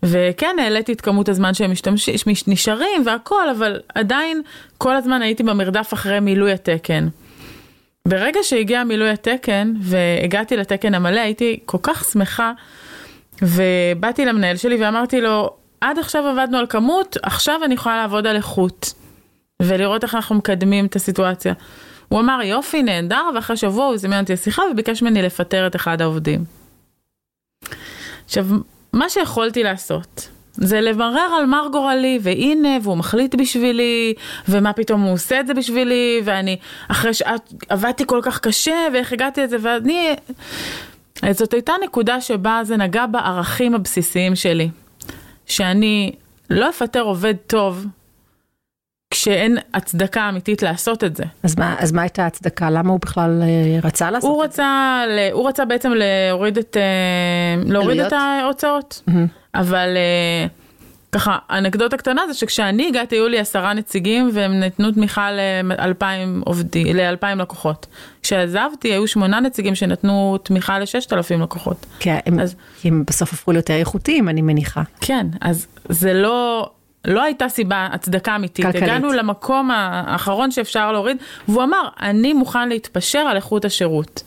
Speaker 2: וכן, העליתי את כמות הזמן שהם משתמשים, נשארים והכל, אבל עדיין כל הזמן הייתי במרדף אחרי מילוי התקן. ברגע שהגיע מילוי התקן והגעתי לתקן המלא, הייתי כל כך שמחה, ובאתי למנהל שלי ואמרתי לו, עד עכשיו עבדנו על כמות, עכשיו אני יכולה לעבוד על איכות, ולראות איך אנחנו מקדמים את הסיטואציה. הוא אמר יופי נהדר ואחרי שבוע הוא זימן אותי לשיחה וביקש ממני לפטר את אחד העובדים. עכשיו מה שיכולתי לעשות זה לברר על מר גורלי והנה והוא מחליט בשבילי ומה פתאום הוא עושה את זה בשבילי ואני אחרי שעבדתי כל כך קשה ואיך הגעתי לזה ואני זאת הייתה נקודה שבה זה נגע בערכים הבסיסיים שלי שאני לא אפטר עובד טוב כשאין הצדקה אמיתית לעשות את זה.
Speaker 1: אז מה, אז מה הייתה ההצדקה? למה הוא בכלל אה, רצה לעשות
Speaker 2: הוא
Speaker 1: את
Speaker 2: רצה, זה? הוא רצה בעצם להוריד את, אה, להוריד את ההוצאות, mm-hmm. אבל אה, ככה, אנקדוטה קטנה זה שכשאני הגעתי היו לי עשרה נציגים והם נתנו תמיכה לאלפיים עובדי, לאלפיים לקוחות. כשעזבתי היו שמונה נציגים שנתנו תמיכה לששת אלפים לקוחות.
Speaker 1: כן, הם, אז, הם בסוף הפכו ליותר איכותיים אני מניחה.
Speaker 2: כן, אז זה לא... לא הייתה סיבה, הצדקה אמיתית.
Speaker 1: כלכלית.
Speaker 2: הגענו למקום האחרון שאפשר להוריד, והוא אמר, אני מוכן להתפשר על איכות השירות.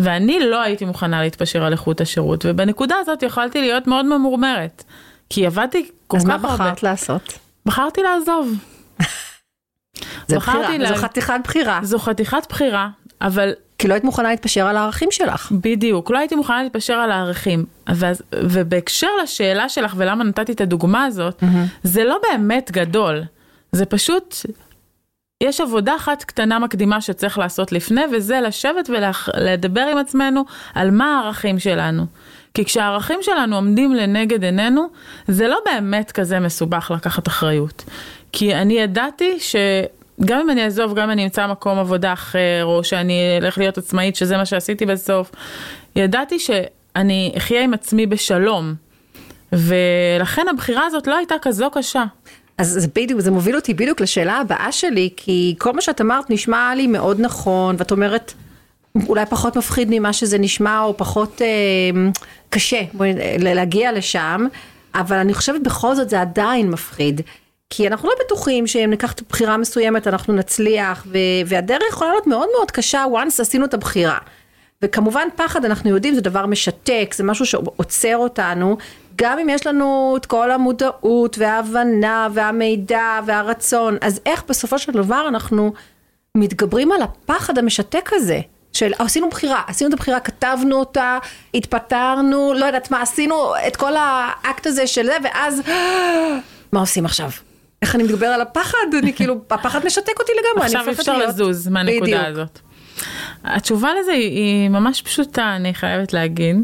Speaker 2: ואני לא הייתי מוכנה להתפשר על איכות השירות, ובנקודה הזאת יכולתי להיות מאוד ממורמרת. כי עבדתי כל כך הרבה.
Speaker 1: אז מה בחרת לעשות?
Speaker 2: בחרתי לעזוב.
Speaker 1: זה בחירה, לה... זו חתיכת בחירה.
Speaker 2: זו חתיכת בחירה, אבל
Speaker 1: כי לא היית מוכנה להתפשר על הערכים שלך.
Speaker 2: בדיוק, לא הייתי מוכנה להתפשר על הערכים. ואז, ובהקשר לשאלה שלך ולמה נתתי את הדוגמה הזאת, mm-hmm. זה לא באמת גדול, זה פשוט, יש עבודה אחת קטנה מקדימה שצריך לעשות לפני, וזה לשבת ולדבר עם עצמנו על מה הערכים שלנו. כי כשהערכים שלנו עומדים לנגד עינינו, זה לא באמת כזה מסובך לקחת אחריות. כי אני ידעתי ש... גם אם אני אעזוב, גם אם אני אמצא מקום עבודה אחר, או שאני אלך להיות עצמאית, שזה מה שעשיתי בסוף, ידעתי שאני אחיה עם עצמי בשלום. ולכן הבחירה הזאת לא הייתה כזו קשה.
Speaker 1: אז זה בדיוק, זה מוביל אותי בדיוק לשאלה הבאה שלי, כי כל מה שאת אמרת נשמע לי מאוד נכון, ואת אומרת, אולי פחות מפחיד ממה שזה נשמע, או פחות אה, קשה להגיע לשם, אבל אני חושבת בכל זאת זה עדיין מפחיד. כי אנחנו לא בטוחים שאם ניקח את הבחירה מסוימת אנחנו נצליח, ו- והדרך יכולה להיות מאוד מאוד קשה once עשינו את הבחירה. וכמובן פחד אנחנו יודעים זה דבר משתק, זה משהו שעוצר אותנו, גם אם יש לנו את כל המודעות וההבנה והמידע והרצון, אז איך בסופו של דבר אנחנו מתגברים על הפחד המשתק הזה? של עשינו בחירה, עשינו את הבחירה, כתבנו אותה, התפטרנו, לא יודעת מה, עשינו את כל האקט הזה של זה, ואז מה עושים עכשיו? איך אני מתגבר על הפחד? אני כאילו, הפחד משתק אותי לגמרי,
Speaker 2: עכשיו אפשר לזוז מהנקודה הזאת. התשובה לזה היא ממש פשוטה, אני חייבת להגיד,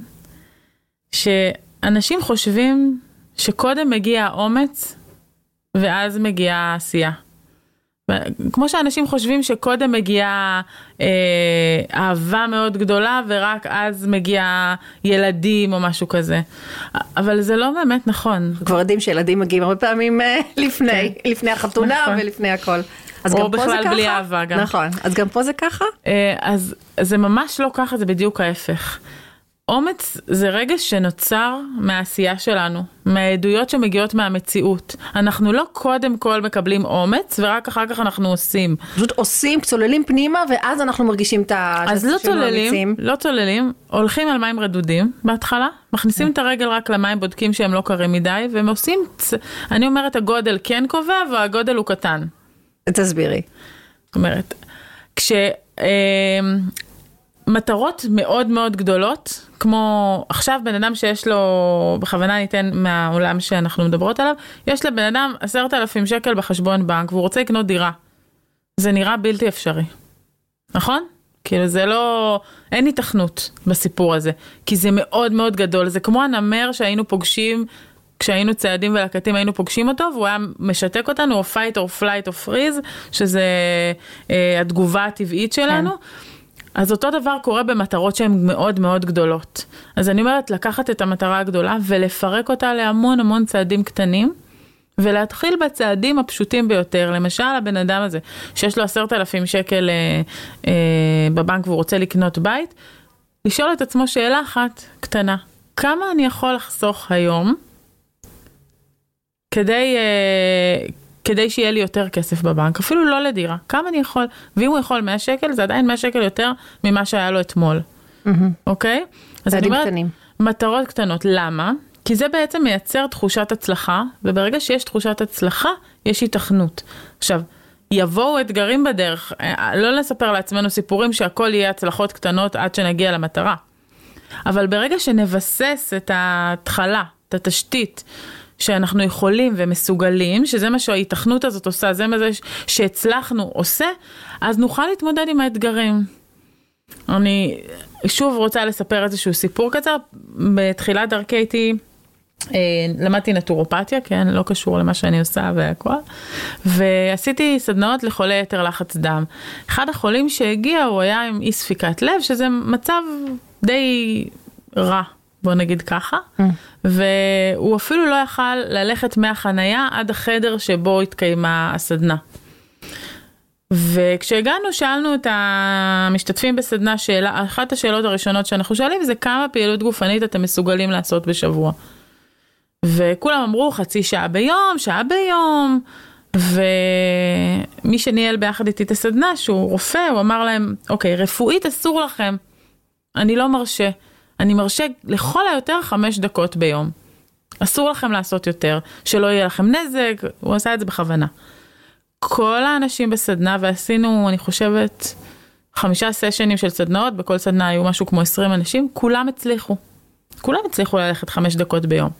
Speaker 2: שאנשים חושבים שקודם מגיע האומץ ואז מגיעה העשייה. כמו שאנשים חושבים שקודם מגיעה אה, אהבה מאוד גדולה ורק אז מגיע ילדים או משהו כזה. אבל זה לא באמת נכון.
Speaker 1: כבר יודעים שילדים מגיעים הרבה פעמים אה, לפני, כן. לפני החתונה נכון. ולפני הכל.
Speaker 2: אז או בכלל בלי אהבה גם.
Speaker 1: נכון, אז גם פה זה ככה?
Speaker 2: אה, אז זה ממש לא ככה, זה בדיוק ההפך. אומץ זה רגש שנוצר מהעשייה שלנו, מהעדויות שמגיעות מהמציאות. אנחנו לא קודם כל מקבלים אומץ ורק אחר כך אנחנו עושים.
Speaker 1: פשוט עושים, צוללים פנימה ואז אנחנו מרגישים את ה...
Speaker 2: אז לא צוללים, לא צוללים, הולכים על מים רדודים בהתחלה, מכניסים כן. את הרגל רק למים, בודקים שהם לא קרים מדי, והם עושים, אני אומרת הגודל כן קובע והגודל הוא קטן.
Speaker 1: תסבירי.
Speaker 2: זאת אומרת, כש... מטרות מאוד מאוד גדולות, כמו עכשיו בן אדם שיש לו, בכוונה ניתן מהעולם שאנחנו מדברות עליו, יש לבן אדם עשרת אלפים שקל בחשבון בנק והוא רוצה לקנות דירה. זה נראה בלתי אפשרי, נכון? כאילו זה לא, אין היתכנות בסיפור הזה, כי זה מאוד מאוד גדול, זה כמו הנמר שהיינו פוגשים כשהיינו צעדים ולקטים היינו פוגשים אותו והוא היה משתק אותנו או fight or flight or freeze שזה אה, התגובה הטבעית שלנו. כן. אז אותו דבר קורה במטרות שהן מאוד מאוד גדולות. אז אני אומרת, לקחת את המטרה הגדולה ולפרק אותה להמון המון צעדים קטנים. ולהתחיל בצעדים הפשוטים ביותר, למשל הבן אדם הזה שיש לו עשרת אלפים שקל אה, אה, בבנק והוא רוצה לקנות בית, לשאול את עצמו שאלה אחת קטנה, כמה אני יכול לחסוך היום כדי, אה, כדי שיהיה לי יותר כסף בבנק, אפילו לא לדירה, כמה אני יכול, ואם הוא יכול 100 שקל, זה עדיין 100 שקל יותר ממה שהיה לו אתמול, אוקיי?
Speaker 1: אז אני אומרת, קטנים.
Speaker 2: מטרות קטנות, למה? כי זה בעצם מייצר תחושת הצלחה, וברגע שיש תחושת הצלחה, יש התכנות. עכשיו, יבואו אתגרים בדרך, אה, לא נספר לעצמנו סיפורים שהכל יהיה הצלחות קטנות עד שנגיע למטרה. אבל ברגע שנבסס את ההתחלה, את התשתית, שאנחנו יכולים ומסוגלים, שזה מה שההיתכנות הזאת עושה, זה מה שהצלחנו עושה, אז נוכל להתמודד עם האתגרים. אני שוב רוצה לספר איזשהו סיפור קצר. בתחילת דרכי הייתי, אה, למדתי נטורופתיה, כן, לא קשור למה שאני עושה והכל, ועשיתי סדנאות לחולי יתר לחץ דם. אחד החולים שהגיע הוא היה עם אי ספיקת לב, שזה מצב די רע בוא נגיד ככה, mm. והוא אפילו לא יכל ללכת מהחנייה עד החדר שבו התקיימה הסדנה. וכשהגענו שאלנו את המשתתפים בסדנה שאלה, אחת השאלות הראשונות שאנחנו שואלים זה כמה פעילות גופנית אתם מסוגלים לעשות בשבוע. וכולם אמרו חצי שעה ביום, שעה ביום, ומי שניהל ביחד איתי את הסדנה שהוא רופא הוא אמר להם אוקיי רפואית אסור לכם, אני לא מרשה. אני מרשה לכל היותר חמש דקות ביום. אסור לכם לעשות יותר, שלא יהיה לכם נזק, הוא עשה את זה בכוונה. כל האנשים בסדנה, ועשינו, אני חושבת, חמישה סשנים של סדנאות, בכל סדנה היו משהו כמו 20 אנשים, כולם הצליחו. כולם הצליחו ללכת חמש דקות ביום.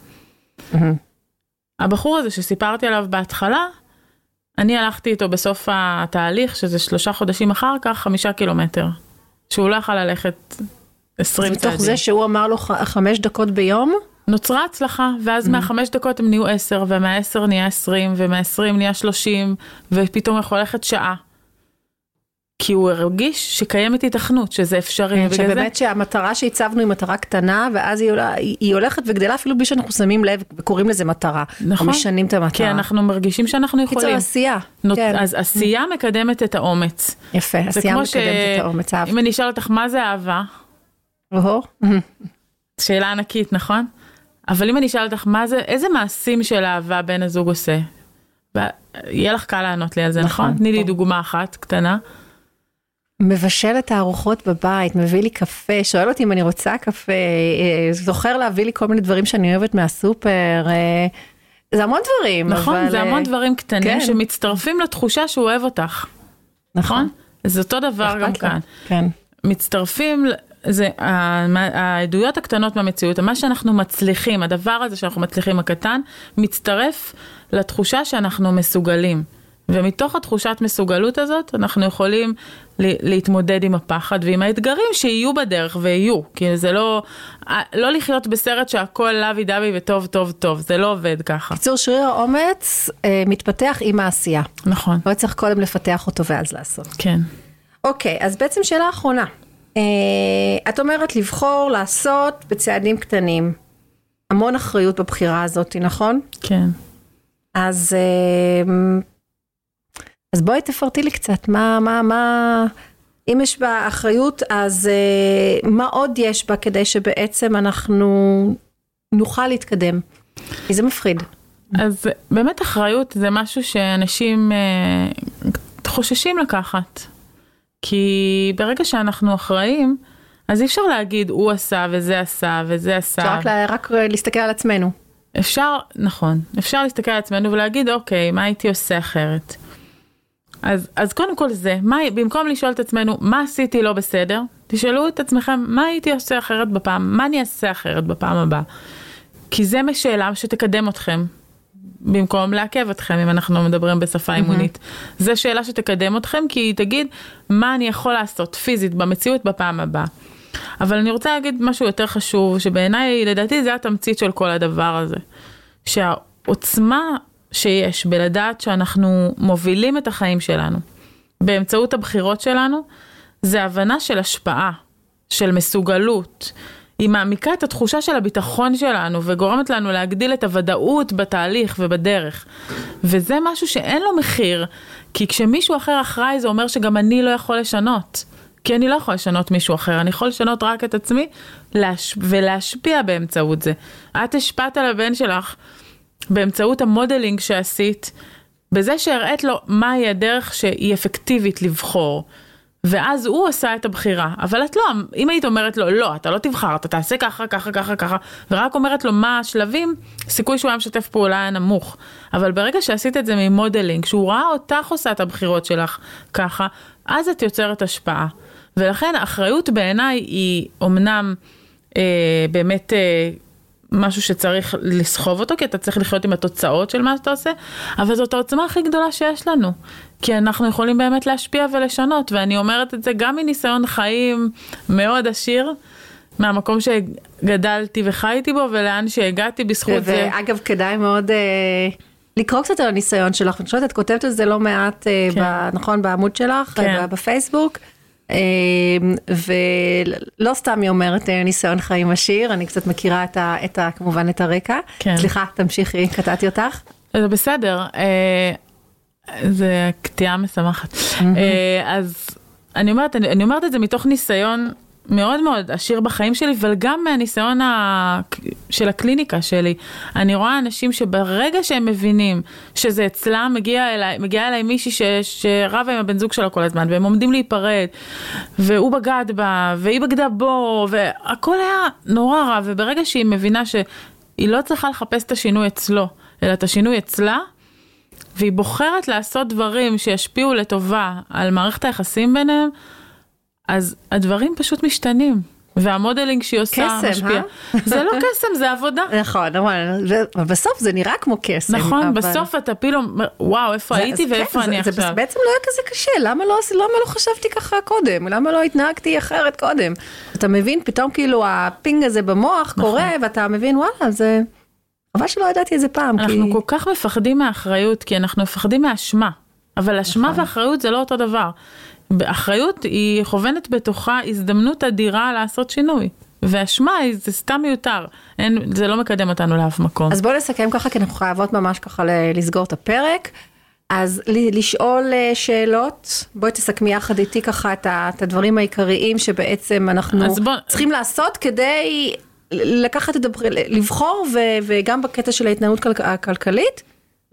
Speaker 2: Mm-hmm. הבחור הזה שסיפרתי עליו בהתחלה, אני הלכתי איתו בסוף התהליך, שזה שלושה חודשים אחר כך, חמישה קילומטר. שהוא לא יכל ללכת 20 צעדים.
Speaker 1: מתוך זה שהוא אמר לו חמש דקות ביום?
Speaker 2: נוצרה הצלחה, ואז mm-hmm. מהחמש דקות הם נהיו עשר, ומהעשר נהיה עשרים, ומהעשרים נהיה שלושים, ופתאום יכול ללכת שעה. כי הוא הרגיש שקיימת התכנות, שזה אפשרי.
Speaker 1: כן, שבאמת זה... שהמטרה שהצבנו היא מטרה קטנה, ואז היא, עולה, היא הולכת וגדלה אפילו בלי שאנחנו שמים לב וקוראים לזה מטרה. נכון. משנים את המטרה.
Speaker 2: כי אנחנו מרגישים שאנחנו יכולים.
Speaker 1: קיצור עשייה.
Speaker 2: נות... כן. אז עשייה מקדמת את האומץ.
Speaker 1: יפה, עשייה מקדמת ש... את האומץ.
Speaker 2: אם אני אשאל אותך מה זה אהבה, שאלה ענקית, נכון? אבל אם אני אשאל אותך, מה זה, איזה מעשים של אהבה בן הזוג עושה? יהיה לך קל לענות לי על זה, נכון? נכון? תני לי דוגמה אחת קטנה.
Speaker 1: מבשל את הארוחות בבית, מביא לי קפה, שואל אותי אם אני רוצה קפה, אה, זוכר להביא לי כל מיני דברים שאני אוהבת מהסופר. אה, זה המון דברים.
Speaker 2: נכון,
Speaker 1: אבל,
Speaker 2: זה
Speaker 1: אה,
Speaker 2: המון דברים קטנים
Speaker 1: כן.
Speaker 2: שמצטרפים לתחושה שהוא אוהב אותך, נכון? זה אותו דבר גם. כאן.
Speaker 1: כן.
Speaker 2: מצטרפים, זה העדויות הקטנות מהמציאות, מה שאנחנו מצליחים, הדבר הזה שאנחנו מצליחים הקטן, מצטרף לתחושה שאנחנו מסוגלים. ומתוך התחושת מסוגלות הזאת, אנחנו יכולים להתמודד עם הפחד ועם האתגרים שיהיו בדרך ויהיו. כי זה לא, לא לחיות בסרט שהכל לוי דווי וטוב טוב טוב, זה לא עובד ככה.
Speaker 1: קיצור, שריר האומץ אה, מתפתח עם העשייה.
Speaker 2: נכון,
Speaker 1: לא צריך קודם לפתח אותו ואז לעשות.
Speaker 2: כן.
Speaker 1: אוקיי, אז בעצם שאלה אחרונה. אה, את אומרת לבחור לעשות בצעדים קטנים. המון אחריות בבחירה הזאת, נכון?
Speaker 2: כן.
Speaker 1: אז, אה, אז בואי תפרטי לי קצת, מה, מה, מה, אם יש בה אחריות, אז אה, מה עוד יש בה כדי שבעצם אנחנו נוכל להתקדם? כי זה מפחיד.
Speaker 2: אז באמת אחריות זה משהו שאנשים חוששים לקחת. כי ברגע שאנחנו אחראים, אז אי אפשר להגיד הוא עשה וזה עשה וזה עשה.
Speaker 1: אפשר רק, לה, רק להסתכל על עצמנו.
Speaker 2: אפשר, נכון, אפשר להסתכל על עצמנו ולהגיד אוקיי, מה הייתי עושה אחרת? אז, אז קודם כל זה, מה, במקום לשאול את עצמנו מה עשיתי לא בסדר, תשאלו את עצמכם מה הייתי עושה אחרת בפעם, מה אני אעשה אחרת בפעם הבאה. כי זה שאלה שתקדם אתכם, במקום לעכב אתכם אם אנחנו מדברים בשפה אימונית. זו שאלה שתקדם אתכם כי היא תגיד מה אני יכול לעשות פיזית במציאות בפעם הבאה. אבל אני רוצה להגיד משהו יותר חשוב שבעיניי לדעתי זה התמצית של כל הדבר הזה. שהעוצמה שיש בלדעת שאנחנו מובילים את החיים שלנו באמצעות הבחירות שלנו זה הבנה של השפעה, של מסוגלות. היא מעמיקה את התחושה של הביטחון שלנו וגורמת לנו להגדיל את הוודאות בתהליך ובדרך. וזה משהו שאין לו מחיר, כי כשמישהו אחר אחראי זה אומר שגם אני לא יכול לשנות. כי אני לא יכול לשנות מישהו אחר, אני יכול לשנות רק את עצמי להש... ולהשפיע באמצעות זה. את השפעת על הבן שלך באמצעות ה modeling שעשית, בזה שהראית לו מהי הדרך שהיא אפקטיבית לבחור. ואז הוא עשה את הבחירה, אבל את לא, אם היית אומרת לו, לא, אתה לא תבחר, אתה תעשה ככה, ככה, ככה, ככה, ורק אומרת לו מה השלבים, סיכוי שהוא היה משתף פעולה היה נמוך. אבל ברגע שעשית את זה מ modeling, שהוא ראה אותך עושה את הבחירות שלך ככה, אז את יוצרת השפעה. ולכן האחריות בעיניי היא אמנם אה, באמת אה, משהו שצריך לסחוב אותו, כי אתה צריך לחיות עם התוצאות של מה שאתה עושה, אבל זאת העוצמה הכי גדולה שיש לנו. כי אנחנו יכולים באמת להשפיע ולשנות, ואני אומרת את זה גם מניסיון חיים מאוד עשיר, מהמקום שגדלתי וחייתי בו, ולאן שהגעתי בזכות זה.
Speaker 1: ואגב, כדאי מאוד... אה... לקרוא קצת על הניסיון שלך, אני חושבת, את כותבת על זה לא מעט, כן. ב, נכון, בעמוד שלך, כן. בפייסבוק, ולא סתם היא אומרת ניסיון חיים עשיר, אני קצת מכירה את ה, את ה, כמובן את הרקע. כן. סליחה, תמשיכי, קטעתי אותך.
Speaker 2: זה בסדר, זה קטיעה משמחת. אז אני אומרת, אני אומרת את זה מתוך ניסיון מאוד מאוד עשיר בחיים שלי, אבל גם מהניסיון ה... של הקליניקה שלי. אני רואה אנשים שברגע שהם מבינים שזה אצלם, מגיע אליי, מגיעה אליי מישהי ש... שרבה עם הבן זוג שלה כל הזמן, והם עומדים להיפרד, והוא בגד בה, והיא בגדה בו, והכל היה נורא רע, וברגע שהיא מבינה שהיא לא צריכה לחפש את השינוי אצלו, אלא את השינוי אצלה, והיא בוחרת לעשות דברים שישפיעו לטובה על מערכת היחסים ביניהם, אז הדברים פשוט משתנים. והמודלינג שהיא עושה
Speaker 1: קסם,
Speaker 2: משפיע.
Speaker 1: אה?
Speaker 2: זה לא קסם, זה עבודה.
Speaker 1: נכון, אבל בסוף זה נראה כמו קסם.
Speaker 2: נכון,
Speaker 1: אבל...
Speaker 2: בסוף אתה פילו, וואו, איפה
Speaker 1: זה,
Speaker 2: הייתי ואיפה
Speaker 1: כן,
Speaker 2: אני
Speaker 1: זה,
Speaker 2: עכשיו.
Speaker 1: זה בעצם לא היה כזה קשה, למה לא, למה לא חשבתי ככה קודם? למה לא התנהגתי אחרת קודם? אתה מבין, פתאום כאילו הפינג הזה במוח נכון. קורה, ואתה מבין, וואלה, זה... חבל שלא ידעתי את זה פעם.
Speaker 2: אנחנו
Speaker 1: כי...
Speaker 2: כל כך מפחדים מאחריות, כי אנחנו מפחדים מאשמה. אבל אשמה נכון. ואחריות זה לא אותו דבר. אחריות היא כוונת בתוכה הזדמנות אדירה לעשות שינוי. ואשמה זה סתם מיותר, אין, זה לא מקדם אותנו לאף מקום.
Speaker 1: אז בואו נסכם ככה, כי אנחנו חייבות ממש ככה לסגור את הפרק. אז לשאול שאלות, בואי תסכמי יחד איתי ככה את הדברים העיקריים שבעצם אנחנו בוא... צריכים לעשות כדי לקחת את הבחירה, לבחור ו, וגם בקטע של ההתנהלות הכלכלית.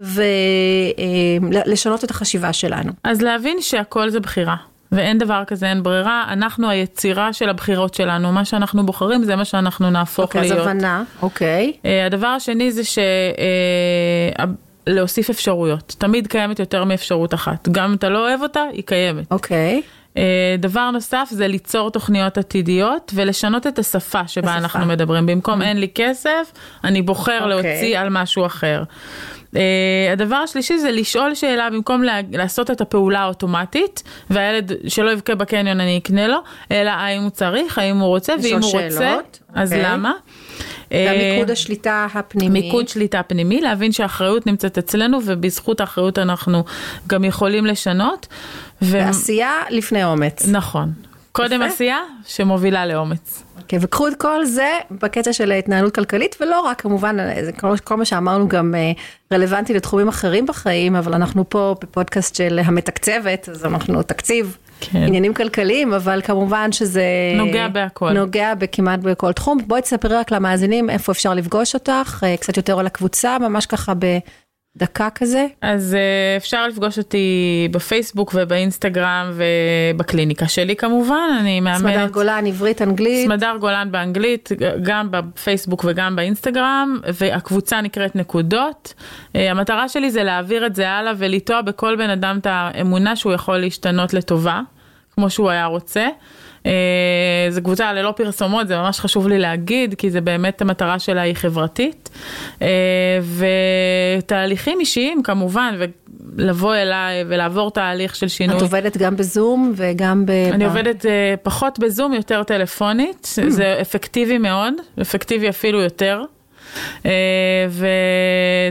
Speaker 1: ולשנות את החשיבה שלנו.
Speaker 2: אז להבין שהכל זה בחירה. ואין דבר כזה, אין ברירה. אנחנו היצירה של הבחירות שלנו, מה שאנחנו בוחרים זה מה שאנחנו נהפוך
Speaker 1: אוקיי,
Speaker 2: להיות.
Speaker 1: אז הבנה, אוקיי.
Speaker 2: אה, הדבר השני זה ש... אה, להוסיף אפשרויות, תמיד קיימת יותר מאפשרות אחת, גם אם אתה לא אוהב אותה, היא קיימת.
Speaker 1: אוקיי.
Speaker 2: אה, דבר נוסף זה ליצור תוכניות עתידיות ולשנות את השפה שבה
Speaker 1: השפה.
Speaker 2: אנחנו מדברים. במקום אין לי כסף, אני בוחר
Speaker 1: אוקיי.
Speaker 2: להוציא על משהו אחר. Uh, הדבר השלישי זה לשאול שאלה במקום לה, לעשות את הפעולה האוטומטית והילד שלא יבכה בקניון אני אקנה לו אלא האם הוא צריך האם הוא רוצה ואם הוא רוצה
Speaker 1: שאלות,
Speaker 2: אז
Speaker 1: אוקיי.
Speaker 2: למה.
Speaker 1: גם
Speaker 2: אה,
Speaker 1: מיקוד השליטה הפנימי.
Speaker 2: מיקוד שליטה פנימי, להבין שהאחריות נמצאת אצלנו ובזכות האחריות אנחנו גם יכולים לשנות. ו...
Speaker 1: ועשייה לפני אומץ.
Speaker 2: נכון. קודם. עשייה שמובילה לאומץ.
Speaker 1: אוקיי, וקחו את כל זה בקטע של התנהלות כלכלית, ולא רק, כמובן, זה כל, כל מה שאמרנו גם אה, רלוונטי לתחומים אחרים בחיים, אבל אנחנו פה בפודקאסט של המתקצבת, אז אנחנו תקציב,
Speaker 2: כן.
Speaker 1: עניינים כלכליים, אבל כמובן שזה...
Speaker 2: נוגע בהכל.
Speaker 1: נוגע בכמעט בכל תחום. בואי תספרי רק למאזינים איפה אפשר לפגוש אותך, אה, קצת יותר על הקבוצה, ממש ככה בדקה כזה.
Speaker 2: אז אה, אפשר לפגוש אותי בפייסבוק ובאינסטגרם ובקליניקה שלי כמובן, אני מאמנת.
Speaker 1: סמדר גולן, עברית, אנגלית.
Speaker 2: סמדר גולן באנגלית, גם בפייסבוק וגם באינסטגרם, והקבוצה נקראת נקודות. אה, המטרה שלי זה להעביר את זה הלאה ולטוע בכל בן אדם את האמונה שהוא יכול להשתנות לטובה, כמו שהוא היה רוצה. אה, זו קבוצה ללא פרסומות, זה ממש חשוב לי להגיד, כי זה באמת המטרה שלה היא חברתית. אה, ותהליכים אישיים כמובן, ולבוא אליי ולעבור תהליך של שינוי.
Speaker 1: את עובדת גם בזום וגם ב...
Speaker 2: אני עובדת uh, פחות בזום, יותר טלפונית,
Speaker 1: Hmm.
Speaker 2: זה אפקטיבי מאוד, אפקטיבי אפילו יותר.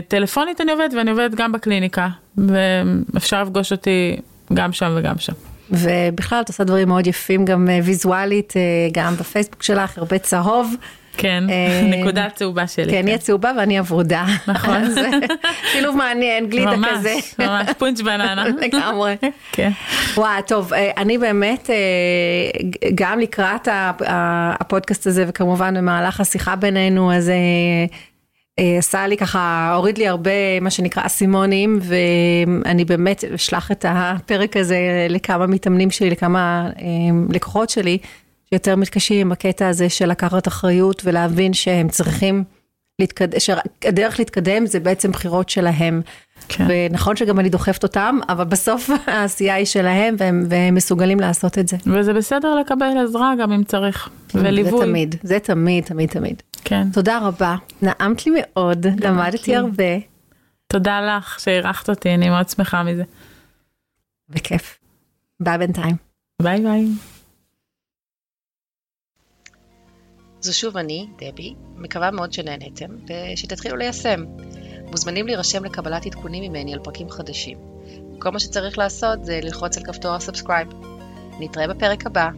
Speaker 2: וטלפונית אני עובדת ואני עובדת גם בקליניקה, ואפשר לפגוש אותי גם שם וגם שם.
Speaker 1: ובכלל את עושה דברים מאוד יפים גם אה, ויזואלית, אה, גם בפייסבוק שלך, הרבה צהוב.
Speaker 2: כן,
Speaker 1: אה,
Speaker 2: נקודה צהובה שלי.
Speaker 1: כן, אני הצהובה ואני הוורודה.
Speaker 2: נכון.
Speaker 1: שילוב מעניין, גלידה
Speaker 2: ממש,
Speaker 1: כזה.
Speaker 2: ממש, פונץ' בננה.
Speaker 1: לגמרי.
Speaker 2: כן.
Speaker 1: וואי, טוב, אני באמת, גם לקראת הפודקאסט הזה, וכמובן במהלך השיחה בינינו, אז עשה לי ככה, הוריד לי הרבה, מה שנקרא אסימונים, ואני באמת אשלח את הפרק הזה לכמה מתאמנים שלי, לכמה אה, לקוחות שלי, שיותר מתקשים עם הקטע הזה של לקחת אחריות ולהבין שהם צריכים להתקדם, שהדרך להתקדם זה בעצם בחירות שלהם.
Speaker 2: כן.
Speaker 1: ונכון שגם אני דוחפת אותם, אבל בסוף העשייה היא שלהם והם, והם מסוגלים לעשות את זה.
Speaker 2: וזה בסדר לקבל עזרה גם אם צריך, וליווי.
Speaker 1: זה תמיד, זה תמיד, תמיד, תמיד.
Speaker 2: כן.
Speaker 1: תודה רבה, נעמת לי מאוד, למדתי
Speaker 2: לי.
Speaker 1: הרבה,
Speaker 2: תודה לך שאירחת אותי, אני מאוד שמחה מזה.
Speaker 1: בכיף. ביי בינתיים.
Speaker 2: ביי ביי.
Speaker 3: זו שוב אני, דבי, מקווה מאוד שנהנתם ושתתחילו ליישם. מוזמנים להירשם לקבלת עדכונים ממני על פרקים חדשים. כל מה שצריך לעשות זה ללחוץ על כפתור ה subscribe. נתראה בפרק הבא.